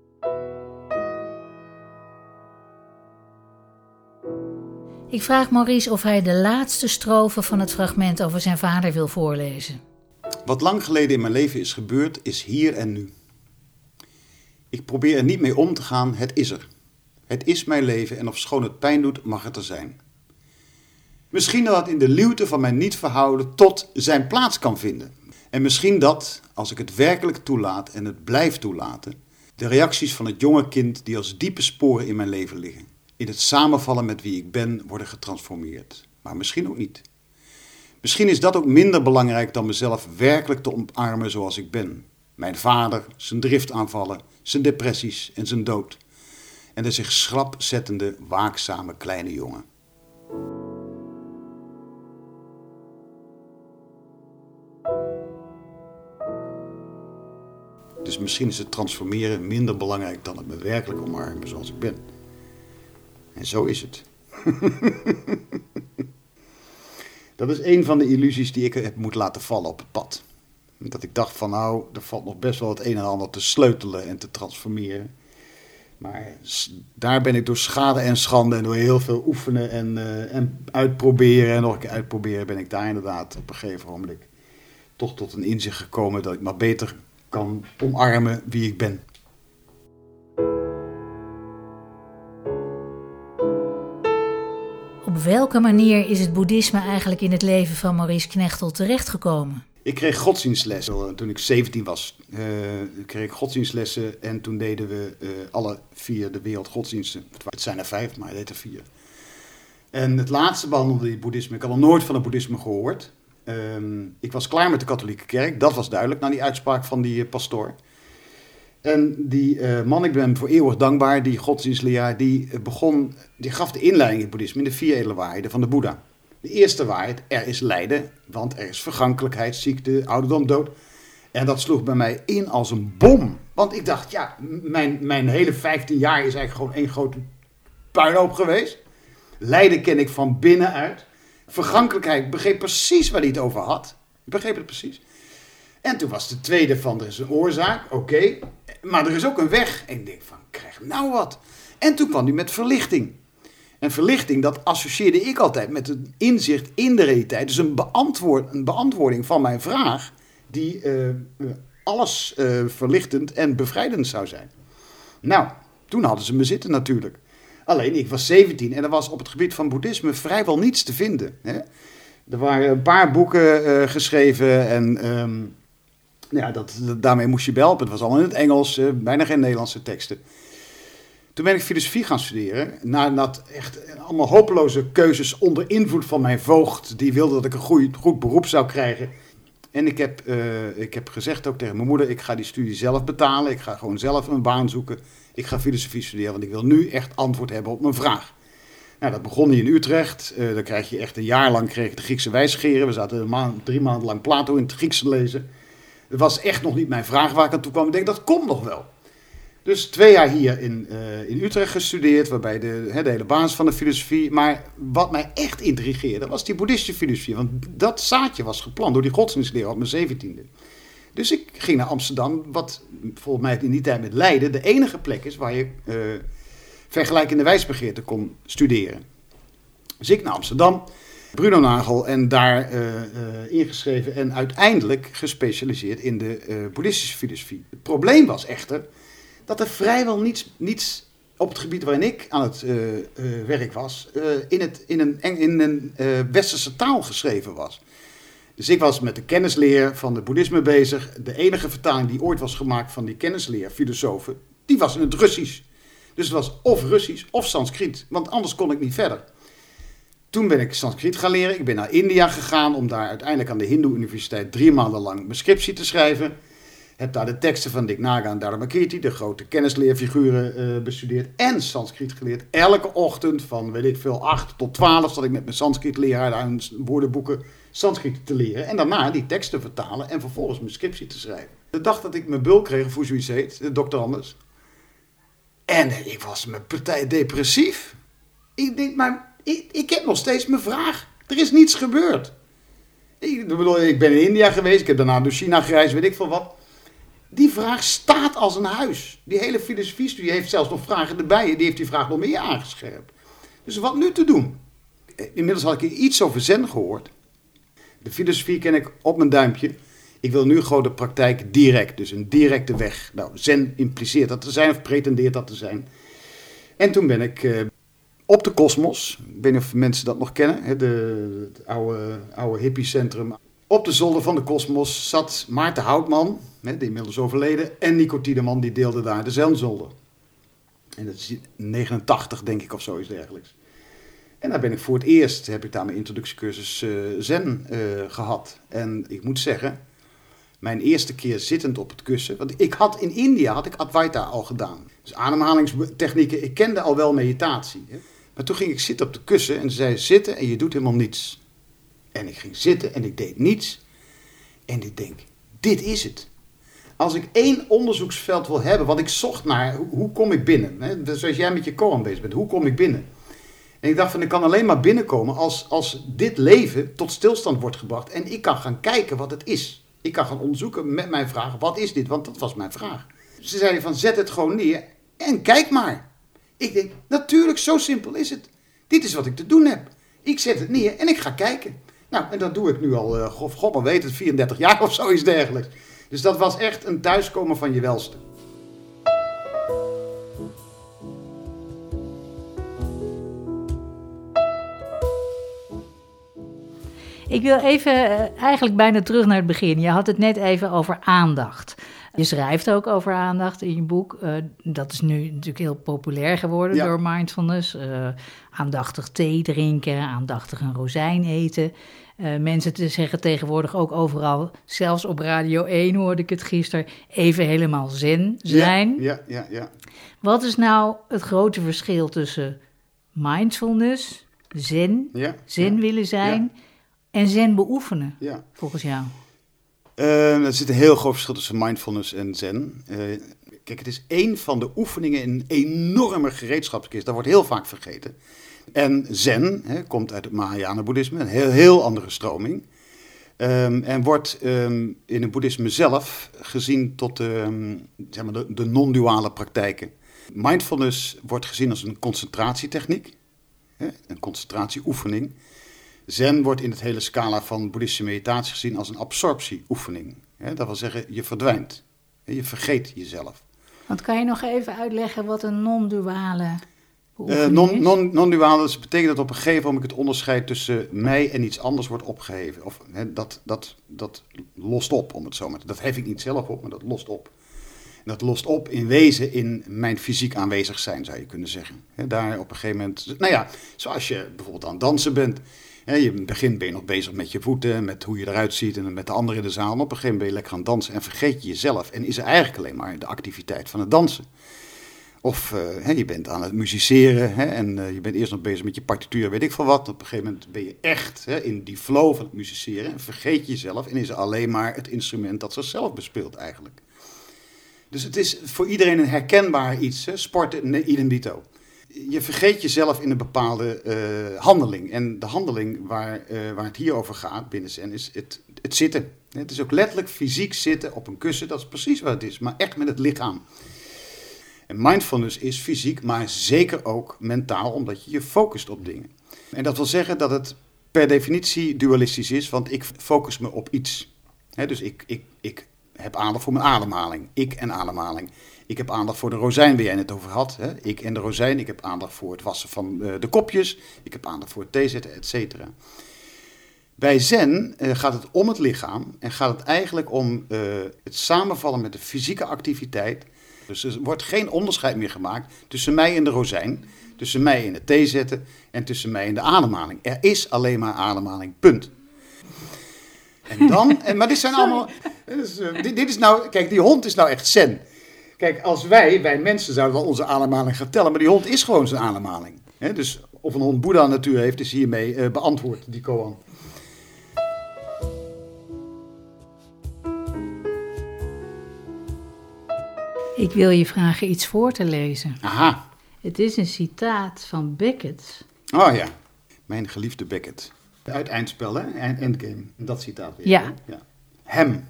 Ik vraag Maurice of hij de laatste strofe van het fragment over zijn vader wil voorlezen. Wat lang geleden in mijn leven is gebeurd, is hier en nu. Ik probeer er niet mee om te gaan, het is er. Het is mijn leven en of schoon het pijn doet, mag het er zijn. Misschien dat het in de luwte van mijn niet verhouden tot zijn plaats kan vinden. En misschien dat, als ik het werkelijk toelaat en het blijf toelaten, de reacties van het jonge kind die als diepe sporen in mijn leven liggen, in het samenvallen met wie ik ben, worden getransformeerd. Maar misschien ook niet. Misschien is dat ook minder belangrijk dan mezelf werkelijk te omarmen zoals ik ben. Mijn vader, zijn driftaanvallen, zijn depressies en zijn dood. En de zich schrap zettende, waakzame kleine jongen. Dus misschien is het transformeren minder belangrijk dan het me werkelijk omarmen zoals ik ben. En zo is het. <laughs> dat is een van de illusies die ik heb moeten laten vallen op het pad. Dat ik dacht van nou, er valt nog best wel het een en ander te sleutelen en te transformeren. Maar daar ben ik door schade en schande en door heel veel oefenen en, uh, en uitproberen en nog een keer uitproberen, ben ik daar inderdaad op een gegeven moment toch tot een inzicht gekomen dat ik maar beter kan omarmen wie ik ben. Op welke manier is het boeddhisme eigenlijk in het leven van Maurice Knechtel terechtgekomen? Ik kreeg godsdienstlessen toen ik 17 was. Uh, kreeg ik godsdienstlessen en toen deden we uh, alle vier de wereldgodsdiensten. Het zijn er vijf, maar hij deed er vier. En het laatste behandelde die boeddhisme. Ik had nog nooit van het boeddhisme gehoord. Ehm, ik was klaar met de katholieke kerk, dat was duidelijk na die uitspraak van die pastoor. En die uh, man, ik ben hem voor eeuwig dankbaar, die godsdienstleraar, die uh, begon, die gaf de inleiding in het boeddhisme in de vier edele waarheden van de Boeddha. De eerste waarheid, er is lijden, want er is vergankelijkheid, ziekte, ouderdom, dood. En dat sloeg bij mij in als een bom. Want ik dacht, ja, mijn, mijn hele 15 jaar is eigenlijk gewoon één grote puinhoop geweest. Lijden ken ik van binnenuit vergankelijkheid. Begreep precies waar hij het over had. Ik begreep het precies. En toen was de tweede van, er is een oorzaak, oké. maar er is ook een weg. En ik denk van, krijg nou wat. En toen kwam hij met verlichting. En verlichting, dat associeerde ik altijd met een inzicht in de realiteit. Dus een, beantwoord, een beantwoording van mijn vraag, die uh, alles uh, verlichtend en bevrijdend zou zijn. Nou, toen hadden ze me zitten natuurlijk. Alleen, ik was 17 en er was op het gebied van boeddhisme vrijwel niets te vinden. Hè? Er waren een paar boeken geschreven en um, ja, dat, daarmee moest je helpen. Het was allemaal in het Engels, uh, bijna geen Nederlandse teksten. Toen ben ik filosofie gaan studeren. Nadat echt allemaal hopeloze keuzes onder invloed van mijn voogd. Die wilde dat ik een goed, goed beroep zou krijgen. En ik heb, eh, ik heb gezegd ook tegen mijn moeder, ik ga die studie zelf betalen. Ik ga gewoon zelf een baan zoeken. Ik ga filosofie studeren, want ik wil nu echt antwoord hebben op mijn vraag. Nou, dat begon hier in Utrecht. Uh, dan krijg je echt een jaar lang kreeg de Griekse wijsgeren. We zaten maand, drie maanden lang Plato in het Grieks te lezen. Het was echt nog niet mijn vraag waar ik aan toe kwam. Ik denk, dat komt nog wel. Dus twee jaar hier in, uh, in Utrecht gestudeerd, waarbij de, de hele basis van de filosofie. Maar wat mij echt intrigeerde, was die boeddhistische filosofie. Want dat zaadje was geplant door die godsdienstleraar op mijn zeventiende. Dus ik ging naar Amsterdam, wat volgens mij in die tijd met Leiden de enige plek is waar je uh, vergelijkende wijsbegeerte kon studeren. Dus ik naar Amsterdam, Bruno Nagel en daar uh, uh, ingeschreven en uiteindelijk gespecialiseerd in de boeddhistische filosofie. Het probleem was echter dat er vrijwel niets, niets op het gebied waarin ik aan het werk was, in, het, in een, in een westerse taal geschreven was. Dus ik was met de kennisleer van het boeddhisme bezig. De enige vertaling die ooit was gemaakt van die kennisleer, filosofen, die was in het Russisch. Dus het was of Russisch of Sanskriet, want anders kon ik niet verder. Toen ben ik Sanskriet gaan leren. Ik ben naar India gegaan om daar uiteindelijk aan de Hindoe Universiteit drie maanden lang mijn scriptie te schrijven. Heb daar de teksten van Dick Naga en Dharmakirti, de grote kennisleerfiguren, uh, bestudeerd. En Sanskriet geleerd. Elke ochtend van, weet ik veel, 8 tot 12 zat ik met mijn Sanskriet-leraar aan woordenboeken Sanskriet te leren. En daarna die teksten vertalen en vervolgens mijn scriptie te schrijven. De dag dat ik mijn bul kreeg, hoe zoiets heet, de dokter Anders. En ik was mijn partij depressief. Ik denk, maar ik, ik heb nog steeds mijn vraag. Er is niets gebeurd. Ik, bedoel, ik ben in India geweest, ik heb daarna door China gereisd, weet ik veel wat. Die vraag staat als een huis. Die hele filosofie-studie heeft zelfs nog vragen erbij. Die heeft die vraag nog meer aangescherpt. Dus wat nu te doen? Inmiddels had ik iets over zen gehoord. De filosofie ken ik op mijn duimpje. Ik wil nu gewoon de praktijk direct. Dus een directe weg. Nou, zen impliceert dat te zijn of pretendeert dat te zijn. En toen ben ik uh, op de Kosmos. Ik weet niet of mensen dat nog kennen. Hè, de, het oude, oude hippiecentrum op de zolder van de Kosmos zat Maarten Houtman, die inmiddels overleden, en Nico Tiedeman, die deelde daar de Zenzolder. En dat is 89, denk ik, of zoiets dergelijks. En daar ben ik voor het eerst, heb ik daar mijn introductiecursus uh, Zen uh, gehad. En ik moet zeggen, mijn eerste keer zittend op het kussen, want ik had in India, had ik Advaita al gedaan. Dus ademhalingstechnieken, ik kende al wel meditatie. Hè. Maar toen ging ik zitten op de kussen en ze zei, zitten en je doet helemaal niets. En ik ging zitten en ik deed niets. En ik denk, dit is het. Als ik één onderzoeksveld wil hebben, want ik zocht naar, hoe, kom ik binnen? Hè? Dus zoals jij met je koran bezig bent, hoe kom ik binnen? En ik dacht van, ik kan alleen maar binnenkomen als, als dit leven tot stilstand wordt gebracht. En ik kan gaan kijken wat het is. Ik kan gaan onderzoeken met mijn vraag, wat is dit? Want dat was mijn vraag. Ze zeiden van, zet het gewoon neer en kijk maar. Ik denk, natuurlijk, zo simpel is het. Dit is wat ik te doen heb. Ik zet het neer en ik ga kijken. Nou, en dat doe ik nu al, uh, god maar weet het, 34 jaar of zoiets dergelijks. Dus dat was echt een thuiskomen van je welste. Ik wil even uh, eigenlijk bijna terug naar het begin. Je had het net even over aandacht. Je schrijft ook over aandacht in je boek. Uh, dat is nu natuurlijk heel populair geworden ja. door mindfulness. Uh, aandachtig thee drinken, aandachtig een rozijn eten. Uh, mensen te zeggen tegenwoordig ook overal, zelfs op Radio 1 hoorde ik het gisteren, even helemaal zen zijn. Ja, ja, ja. ja. Wat is nou het grote verschil tussen mindfulness, zen, ja, zen willen zijn en zen beoefenen, ja. volgens jou? Uh, er zit een heel groot verschil tussen mindfulness en zen. Uh, kijk, het is één van de oefeningen in een enorme gereedschapskist. Dat wordt heel vaak vergeten. En zen hè, komt uit het Mahayana-boeddhisme, een heel, heel andere stroming. Um, en wordt um, in het boeddhisme zelf gezien tot um, zeg maar de, de non-duale praktijken. Mindfulness wordt gezien als een concentratietechniek, hè, een concentratieoefening. Zen wordt in het hele scala van boeddhistische meditatie gezien als een absorptieoefening. Dat wil zeggen, je verdwijnt. Je vergeet jezelf. Want kan je nog even uitleggen wat een non-duale uh, non, non, non-duaal dus betekent dat op een gegeven moment het onderscheid tussen mij en iets anders wordt opgeheven. Of dat, dat, dat lost op, om het zo maar te Dat hef ik niet zelf op, maar dat lost op. En dat lost op in wezen in mijn fysiek aanwezig zijn, zou je kunnen zeggen. He, daar op een gegeven moment, nou ja, zoals je bijvoorbeeld aan het dansen bent. He, je begint ben je nog bezig met je voeten, met hoe je eruit ziet en met de anderen in de zaal. Op een gegeven moment ben je lekker aan het dansen en vergeet je jezelf. En is er eigenlijk alleen maar de activiteit van het dansen. Of uh, je bent aan het musiceren hè, en uh, je bent eerst nog bezig met je partituur, weet ik veel wat. Op een gegeven moment ben je echt hè, in die flow van het musiceren en vergeet je jezelf en is er alleen maar het instrument dat zichzelf bespeelt eigenlijk. Dus het is voor iedereen een herkenbaar iets, hè? sporten, idem dito. Je vergeet jezelf in een bepaalde uh, handeling. En de handeling waar, waar het hier over gaat binnen Zen is het, het zitten. Het is ook letterlijk fysiek zitten op een kussen, dat is precies wat het is, maar echt met het lichaam. En mindfulness is fysiek, maar zeker ook mentaal, omdat je je focust op dingen. En dat wil zeggen dat het per definitie dualistisch is, want ik focus me op iets. dus ik, ik, ik heb aandacht voor mijn ademhaling. Ik en ademhaling. Ik heb aandacht voor de rozijn waar jij het over had. Ik en de rozijn. Ik heb aandacht voor het wassen van eh, de kopjes. Ik heb aandacht voor het theezetten, et cetera. Bij Zen uh, gaat het om het lichaam en gaat het eigenlijk om uh, het samenvallen met de fysieke activiteit dus er wordt geen onderscheid meer gemaakt tussen mij en de rozijn, tussen mij en het thee zetten en tussen mij en de ademhaling. Er is alleen maar ademhaling, punt. En dan, <laughs> en, maar dit zijn allemaal, dit is, dit, dit, is nou, kijk, die hond is nou echt zen. Kijk, als wij, wij mensen, zouden wel onze ademhaling gaan tellen, maar die hond is gewoon zijn ademhaling. He, dus of een hond Boeddha natuur heeft, is hiermee uh, beantwoord, die koan. Ik wil je vragen iets voor te lezen. Aha. Het is een citaat van Beckett. Oh ja, mijn geliefde Beckett. Uit Eindspel, hè? Endgame. Dat citaat weer. Ja. ja. Hem.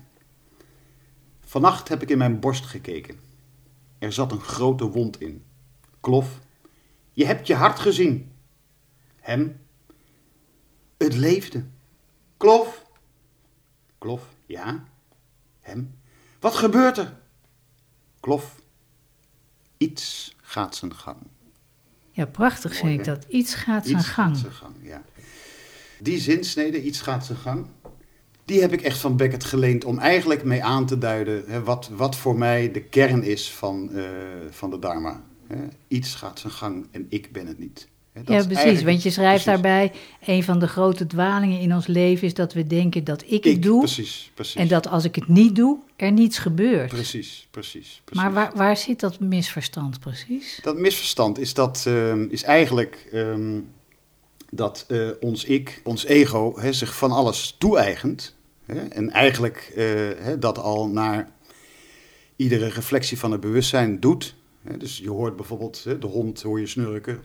Vannacht heb ik in mijn borst gekeken. Er zat een grote wond in. Klof. Je hebt je hart gezien. Hem. Het leefde. Klof. Klof. Ja. Hem. Wat gebeurt er? Klof. Iets gaat zijn gang. Ja, prachtig vind ik dat. Iets gaat zijn iets gang. Gaat zijn gang ja. Die zinsnede, iets gaat zijn gang, die heb ik echt van Beckett geleend om eigenlijk mee aan te duiden hè, wat, wat voor mij de kern is van, uh, van de Dharma. Hè. Iets gaat zijn gang en ik ben het niet. ja, precies. Want je schrijft precies. daarbij: een van de grote dwalingen in ons leven is dat we denken dat ik, ik het doe. Precies, precies. En dat als ik het niet doe, er niets gebeurt. Precies, precies. precies. Maar waar, waar zit dat misverstand precies? Dat misverstand is, dat, uh, is eigenlijk um, dat uh, ons ik, ons ego, hè, zich van alles toe-eigent. En eigenlijk hè, dat al naar iedere reflectie van het bewustzijn doet. dus je hoort bijvoorbeeld de hond, hoor je snurken.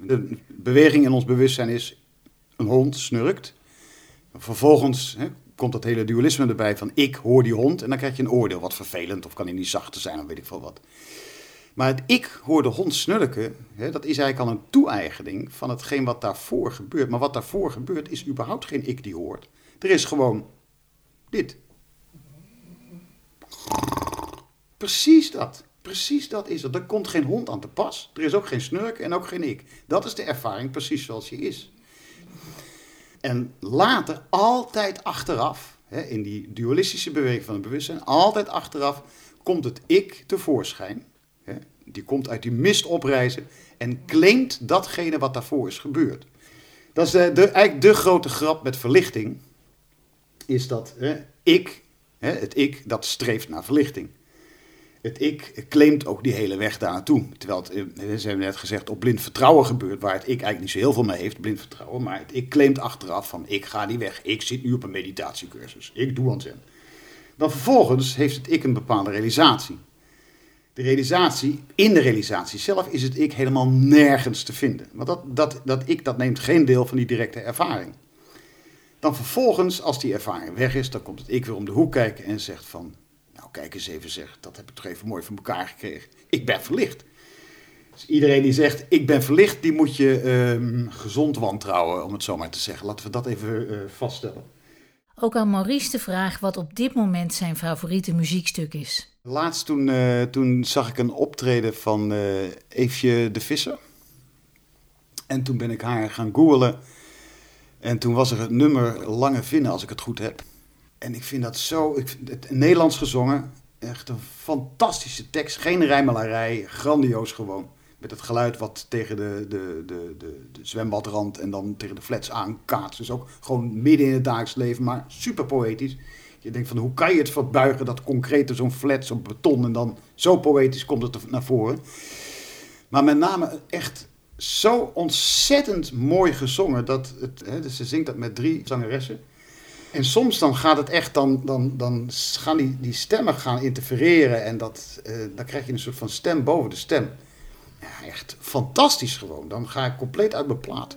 De beweging in ons bewustzijn is, een hond snurkt. Vervolgens komt dat hele dualisme erbij van ik hoor die hond en dan krijg je een oordeel. Wat vervelend of kan hij niet zachter zijn of weet ik veel wat. Maar het ik hoor de hond snurken, dat is eigenlijk al een toe-eigening van hetgeen wat daarvoor gebeurt. Maar wat daarvoor gebeurt is überhaupt geen ik die hoort. Er is gewoon dit. Precies dat. Precies dat is het. Er komt geen hond aan te pas. Er is ook geen snurk en ook geen ik. Dat is de ervaring precies zoals die is. En later, altijd achteraf, in die dualistische beweging van het bewustzijn, altijd achteraf komt het ik tevoorschijn. Die komt uit die mist oprijzen en claimt datgene wat daarvoor is gebeurd. Dat is de, eigenlijk de grote grap met verlichting, is dat hè, ik, hè, het ik, dat streeft naar verlichting het ik claimt ook die hele weg daar. Terwijl het, eh, ze hebben net gezegd, op blind vertrouwen gebeurt, waar het ik eigenlijk niet zo heel veel mee heeft, blind vertrouwen. Maar het ik claimt achteraf van, ik ga die weg. Ik zit nu op een meditatiecursus. Ik doe aan zen. Dan vervolgens heeft het ik een bepaalde realisatie. De realisatie, in de realisatie zelf is het ik helemaal nergens te vinden. Want dat, dat, dat ik, dat neemt geen deel van die directe ervaring. Dan vervolgens, als die ervaring weg is, dan komt het ik weer om de hoek kijken en zegt van, nou, kijk eens even zeg, dat heb ik toch even mooi van elkaar gekregen. Ik ben verlicht. Dus iedereen die zegt, ik ben verlicht, die moet je um, gezond wantrouwen, om het zo maar te zeggen. Laten we dat even uh, vaststellen. Ook aan Maurice de vraag wat op dit moment zijn favoriete muziekstuk is. Laatst toen, uh, toen zag ik een optreden van uh, Eefje de Visser. En toen ben ik haar gaan googlen. En toen was er het nummer Lange Vinnen, als ik het goed heb. En ik vind dat zo, ik, het Nederlands gezongen. echt een fantastische tekst. Geen rijmelarij, grandioos gewoon. Met het geluid wat tegen de, de, de, de, de zwembadrand en dan tegen de flats aankaatst. Dus ook gewoon midden in het dagelijks leven, maar super poëtisch. Je denkt van hoe kan je het verbuigen, dat concrete zo'n flat, zo'n beton en dan zo poëtisch komt het naar voren. Maar met name echt zo ontzettend mooi gezongen dat het, hè, dus ze zingt dat met drie zangeressen. En soms dan gaat het echt, dan, dan, dan gaan die, die stemmen gaan interfereren en dat, eh, dan krijg je een soort van stem boven de stem. Ja, echt fantastisch gewoon. Dan ga ik compleet uit mijn plaat.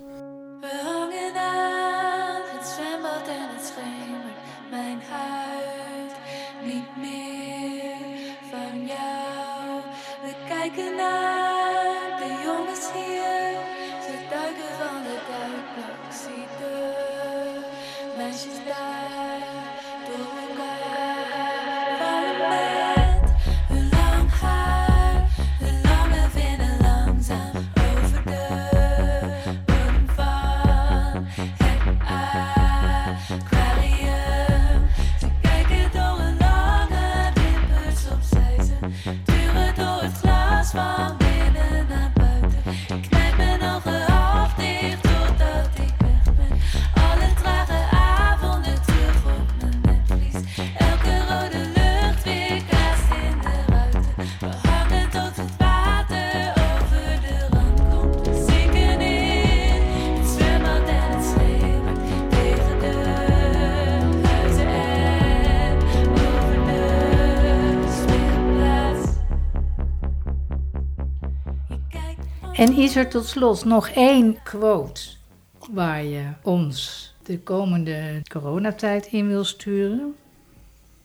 En is er tot slot nog één quote waar je ons de komende coronatijd in wil sturen?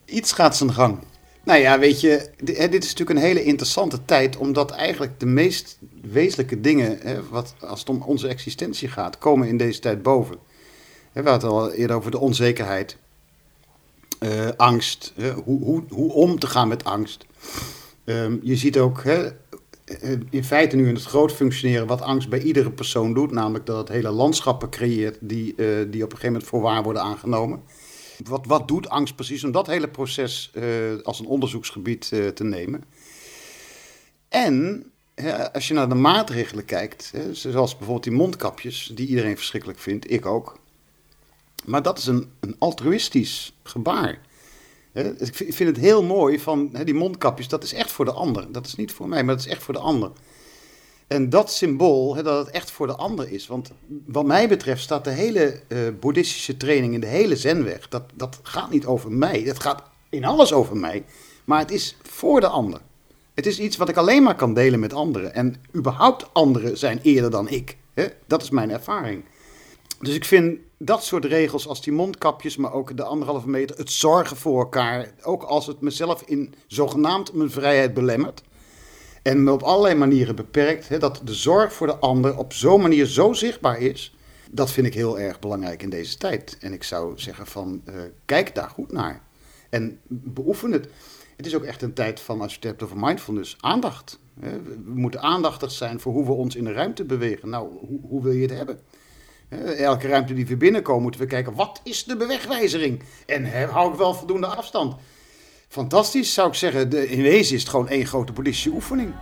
Iets gaat zijn gang. Nou ja, weet je, dit is natuurlijk een hele interessante tijd, omdat eigenlijk de meest wezenlijke dingen, hè, wat, als het om onze existentie gaat, komen in deze tijd boven. We hadden het al eerder over de onzekerheid, eh, angst, hoe, hoe, hoe om te gaan met angst. Ehm, je ziet ook hè, in feite nu in het groot functioneren wat angst bij iedere persoon doet, namelijk dat het hele landschappen creëert die, eh, die op een gegeven moment voor waar worden aangenomen. Wat, wat doet angst precies om dat hele proces eh, als een onderzoeksgebied eh, te nemen? En als je naar de maatregelen kijkt, zoals bijvoorbeeld die mondkapjes, die iedereen verschrikkelijk vindt, ik ook. Maar dat is een, een altruïstisch gebaar. Hè, ik vind het heel mooi van die mondkapjes, dat is echt voor de ander. Dat is niet voor mij, maar dat is echt voor de ander. En dat symbool, dat het echt voor de ander is. Want wat mij betreft staat de hele eh, boeddhistische training in de hele zenweg. Dat, dat gaat niet over mij. Het gaat in alles over mij. Maar het is voor de ander. Het is iets wat ik alleen maar kan delen met anderen. En überhaupt anderen zijn eerder dan ik. Dat is mijn ervaring. Dus ik vind dat soort regels als die mondkapjes, maar ook de anderhalve meter, het zorgen voor elkaar, ook als het mezelf in zogenaamd mijn vrijheid belemmert en me op allerlei manieren beperkt, hè, dat de zorg voor de ander op zo'n manier zo zichtbaar is, dat vind ik heel erg belangrijk in deze tijd. En ik zou zeggen van, eh, kijk daar goed naar en beoefen het. Het is ook echt een tijd van, als je het hebt over mindfulness, aandacht. Hè. We moeten aandachtig zijn voor hoe we ons in de ruimte bewegen. Nou, hoe, hoe wil je het hebben? Elke ruimte die we binnenkomen, moeten we kijken, wat is de bewegwijzering? En hè, hou ik wel voldoende afstand? Fantastisch, zou ik zeggen. De, in wezen is het gewoon één grote boeddhistische oefening.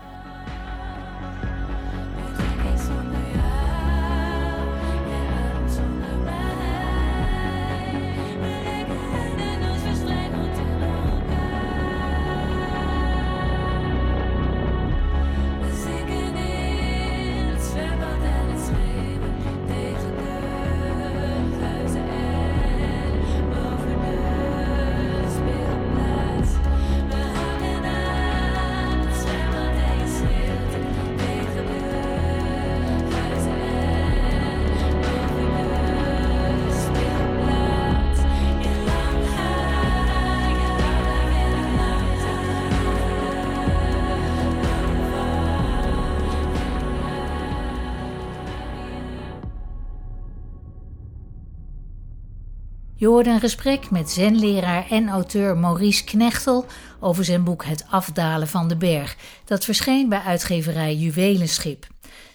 Hoorde een gesprek met zenleraar en auteur Maurice Knechtel over zijn boek Het afdalen van de berg. Dat verscheen bij uitgeverij Juwelenschip.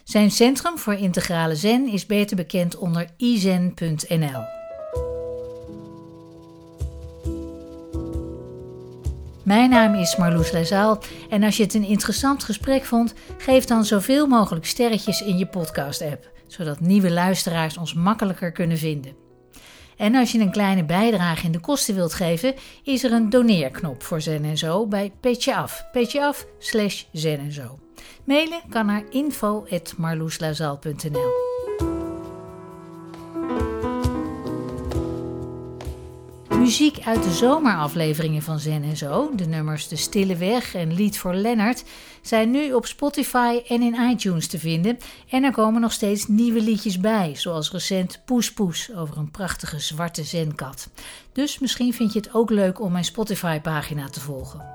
Zijn centrum voor integrale zen is beter bekend onder izen.nl. Mijn naam is Marloes Lazaal en als je het een interessant gesprek vond, geef dan zoveel mogelijk sterretjes in je podcast-app, zodat nieuwe luisteraars ons makkelijker kunnen vinden. En als je een kleine bijdrage in de kosten wilt geven, is er een doneerknop voor Zen en Zo bij Petje Af. Petje Af slash Zen en Zo. Mailen kan naar info.marloeslazal.nl Muziek uit de zomerafleveringen van Zen en Zo, de nummers De Stille Weg en Lied voor Lennart, zijn nu op Spotify en in iTunes te vinden. En er komen nog steeds nieuwe liedjes bij, zoals recent Poes Poes over een prachtige zwarte zenkat. Dus misschien vind je het ook leuk om mijn Spotify-pagina te volgen.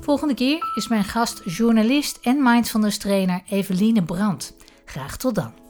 Volgende keer is mijn gast journalist en mindfulness trainer Eveline Brandt. Graag tot dan.